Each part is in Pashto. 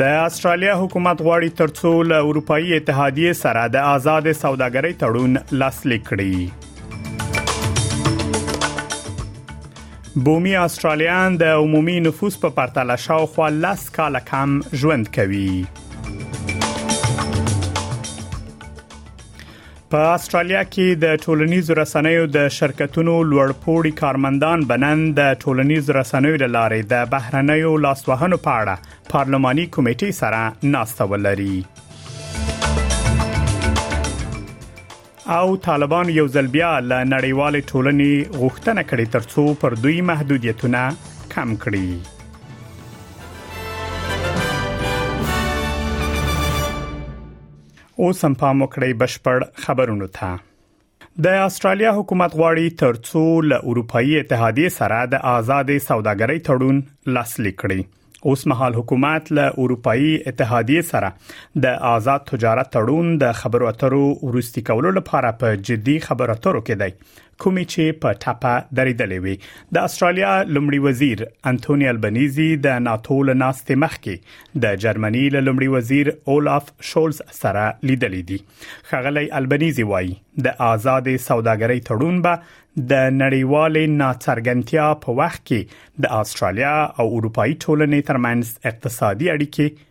د استرالیا حکومت غواړي ترڅو له اروپאי اتحادیه سره د آزاد سوداګرۍ تړون لاسلیک کړي بومي استرالیان د عمومي نفوس په پرتله شاوخوا لس کال کم ژوند کوي په استرالیا کې د ټولنیزو رسنیو د شرکتونو لوړپوړي کارمندان بنن د ټولنیزو رسنیو لارې د بهرنیو لاسوهنو په اړه پارلماني کمیټې سره ناسته ولري او طالبان یو ځل بیا له نړیوال ټولنې غوښتنه کړې ترڅو پر دوی محدودیتونه کم کړي اوس هم پام وکړئ بشپړ خبرونه ته د استرالیا حکومت غواړي ترڅو له اروپאי اتحادیه سره د آزاد سوداګرۍ تړون لاسلیک کړي اوس مهال حکومت له اروپאי اتحادیه سره د آزاد تجارت تړون د خبرو اترو ورستي کولو لپاره په جدي خبرو اترو کې دی کومې چې په ټپه درېدلې وي د استرالیا لمړي وزیر انټونی البنيزي د ناتو له ناستې مخکې د جرمني له لمړي وزیر اولاف شولز سره لیدلې دي خغلی البنيزي وایي د آزاد سوداګرۍ تړون به د نړیوالې ناڅرګندتیا په وخت کې د استرالیا او اروپאי ټولنې ترمنځ اقتصادي اړیکې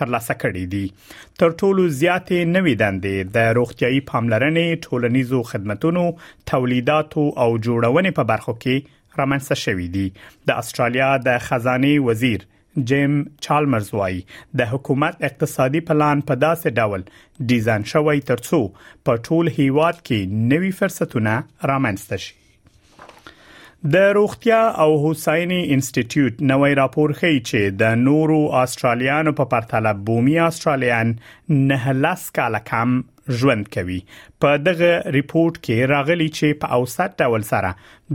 ترلاسه کړې دي تر ټولو زیاتې نوې دندې د روغتيایي پاملرنې ټولنیزو خدماتو تولیداتو او جوړونې په برخو کې رامنځته شوې دي د استرالیا د خزانه وزیر جیم چالمرز وایي د حکومت اقتصادي پلان په داسې ډول ډیزاین شوی ترڅو په ټول هیواد کې نوي فرصتونه رامنځته شي د روغتیا او هوساینې انسټیټیوټ نوې راپور ښیي چې د نورو استرالیانو په پرتله بومي استرالیان نه لس کال کم ژوند کوي په دغه ریپورت کې راغلي چې په اوسط ډول سره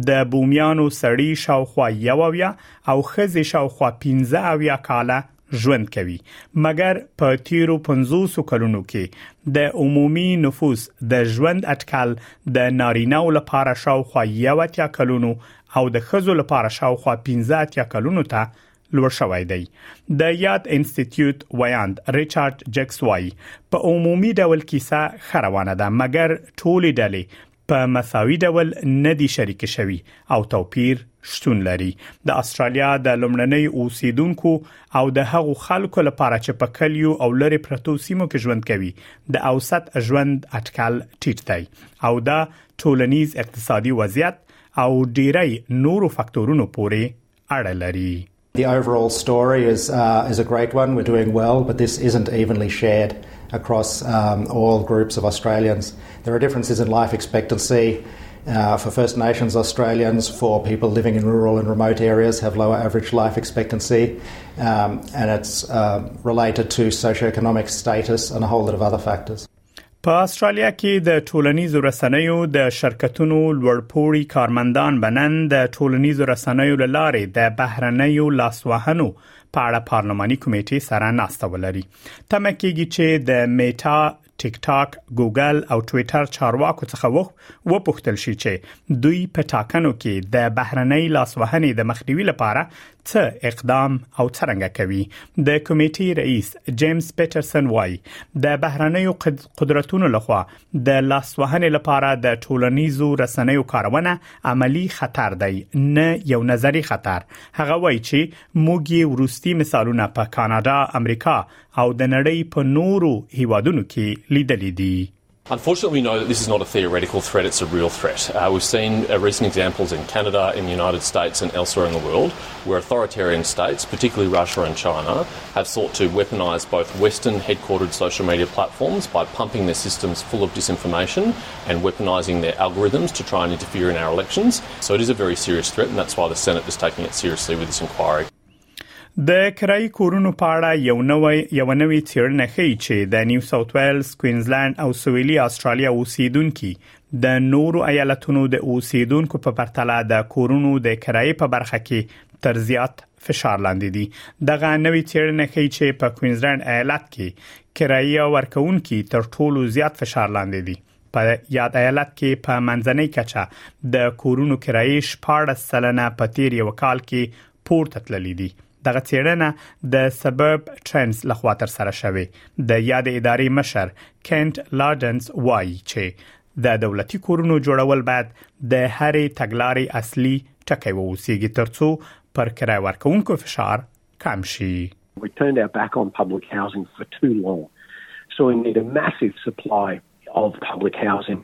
د بومیانو سړی شاوخوا یو اویا او خزې شاوخوا 15 اویا کاله ژوند کوي مګر په تیرو 50 کلونو کې د عمومي نفوس د ژوند اټکل د نارینه او لپاره شاوخوا یو اتیا کلونو او د خزو لپاره شاوخوا 15 اتیا کلونو ته لوړ شوی دی د یاد انسټیټیوټ ویاند ریچارډ جکس وایي په عمومي ډول کیسه خروانه ده مګر ټولې ډلې په مساوي ډول نه دي شریک شوي او توپیر شتون لري د استرالیا د لمړنۍ اوسیدونکو او د هغو خلکو لپاره چې په کلیو او لری پرتو سیمو کې ژوند کوي د اوسط ژوند اټکل ټیټ دی او دا ټولنیز اقتصادي وضعیت او ډیری نورو فاکتورونو پورې اړه لري The overall story is, uh, is a great one. We're doing well, but this isn't evenly shared across um, all groups of Australians. There are differences in life expectancy. Uh, for First Nations Australians, for people living in rural and remote areas, have lower average life expectancy, um, and it's uh, related to socioeconomic status and a whole lot of other factors. په استرالیا کې د ټولنیزو رسنیو د شرکتونو لوړپوړي کارمندان بنن د ټولنیزو رسنیو لارې د بهرنیو لاسوهنو په اړه پارلماني کمیټې سره ناسته ولري تمه کیږي چې د میټا ټیک ټاک، ګوګل او ټوئیټر چارواکو څخه وخت وپوښتل شي چې دوی په ټاکنو کې د بهرنۍ لاسوهنې د مخنیوي لپاره څه اقدام او څرنګه کوي د کمیټې رئیس جیمز پیټرسن وای د بهرنیو قدرتونو لخوا د لاسوهنې لپاره د ټولنیزو رسنیو کارونه عملی خطر دی نه یو نظری خطر هغه وای چې موږ یې ورستي مثالونه په کاناډا امریکا او د نړۍ په نورو هیوادونو کې لیدلې دي Unfortunately, we know that this is not a theoretical threat, it's a real threat. Uh, we've seen uh, recent examples in Canada, in the United States, and elsewhere in the world where authoritarian states, particularly Russia and China, have sought to weaponise both Western headquartered social media platforms by pumping their systems full of disinformation and weaponising their algorithms to try and interfere in our elections. So it is a very serious threat, and that's why the Senate is taking it seriously with this inquiry. د کرایي کورونو په اړه یو نوې یو نوې څېړنه ښیي چې د نیو ساوث ویلز، کوینزلند او سویلي استرالیا اوسیدونکو د نورو ایالتونو د اوسیدونکو په پرتله د کورونو د کرایې په برخه کې تر زیات فشار لاندې دي دغه نوې څېړنه ښیي چې په کوینزلند ایالت کې کرایي ورکوونکي تر ټولو زیات فشار لاندې دي په یاد ایالت کې په منځنۍ کچه د کورونو کرایې 14 سلنه په تیر یو کال کې پورته تللی دی دغه چیرنه د سبب ټرنس لخوا تر سره شوه د یاد ادارې مشر کینټ لارډنس وایي چې د دولتي کورونو جوړول باید د هرې تګلارې اصلي ټکی ووسیږي ترڅو پر کرای ورکوونکو فشار کم شي We turned our back on public housing for too long. So we need a massive supply of public housing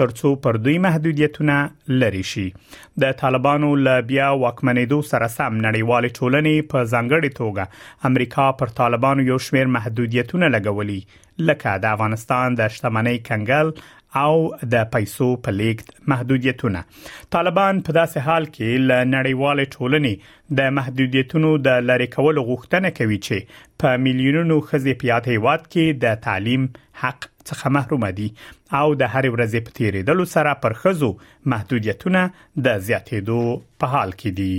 ترڅو پر دوی محدودیتونه لري شي د طالبانو ل بیا واکمنېدو سره سم نړیوال ټولنې په ځانګړي توګه امریکا پر طالبانو یو شمیر محدودیتونه لګولي لکه د افغانستان د شتمنۍ کنګل او د پیسو په لیږد محدودیتونه طالبان په داسې حال کې ل نړیوال ټولنې د محدودیتونو د لری کولو غوښتنه کوي چې په میلیونونو خزې پیات هیواد کې د تعلیم حق څخه محروم دي او د هر ورځې په تیریدلو سره پر خزو محدودیتونه د زیاتېدو په حال کې دي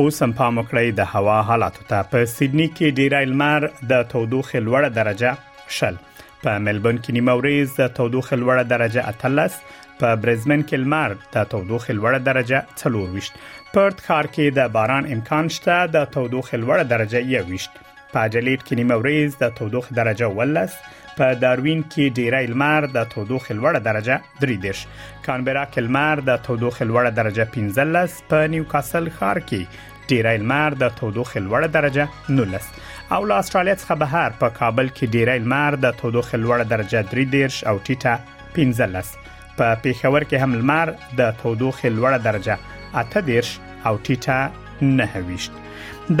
اوس هم پام وکړئ د هوا حالاتو ته په سیدنی کې ډیری لمر د تودوخې لوړه درجه شل په ملبورن کې نیمه ورځ د تودوخې لوړه درجه 13 په برزمن کې لمر د تودوخې لوړه درجه 24 پرت ښار کې د باران امکان شته د تودوخې لوړه درجه 21 په اډلیډ کې نیمه ورځ د تودوخې درجه 12 په داروین کې ډیری لمر د تودوخې لوړه درجه 33 کانبرا کې لمر د تودوخې لوړه درجه 15 په نیوکاسل ښار کې ډیری لمر د تودوخې لوړه درجه 19 او له استرالیا څخه بهر په کابل کې ډیری لمر د تودوخې لوړه درجه 13 او ټیټه 15 په پیښور کې هم لمر د تودوخې لوړه درجه 18 او ټیټه 9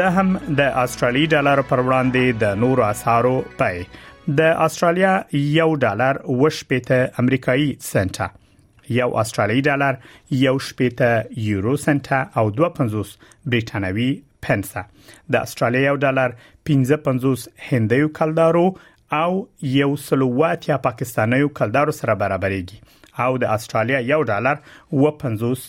د هم د استرالی ډالر پر وړاندې د نورو اسعارو پای د استرالیا یو ډالر وشپېته امریکایي سنټه یو استرالی ډالر یو شپېته یورو سنت او 250 بریټانوي پنس د استرالیا یو ډالر 1550 هندیو کلدارو او یو سلواتیا پاکستانیو کلدارو سره برابرېږي او د استرالیا یو ډالر و 50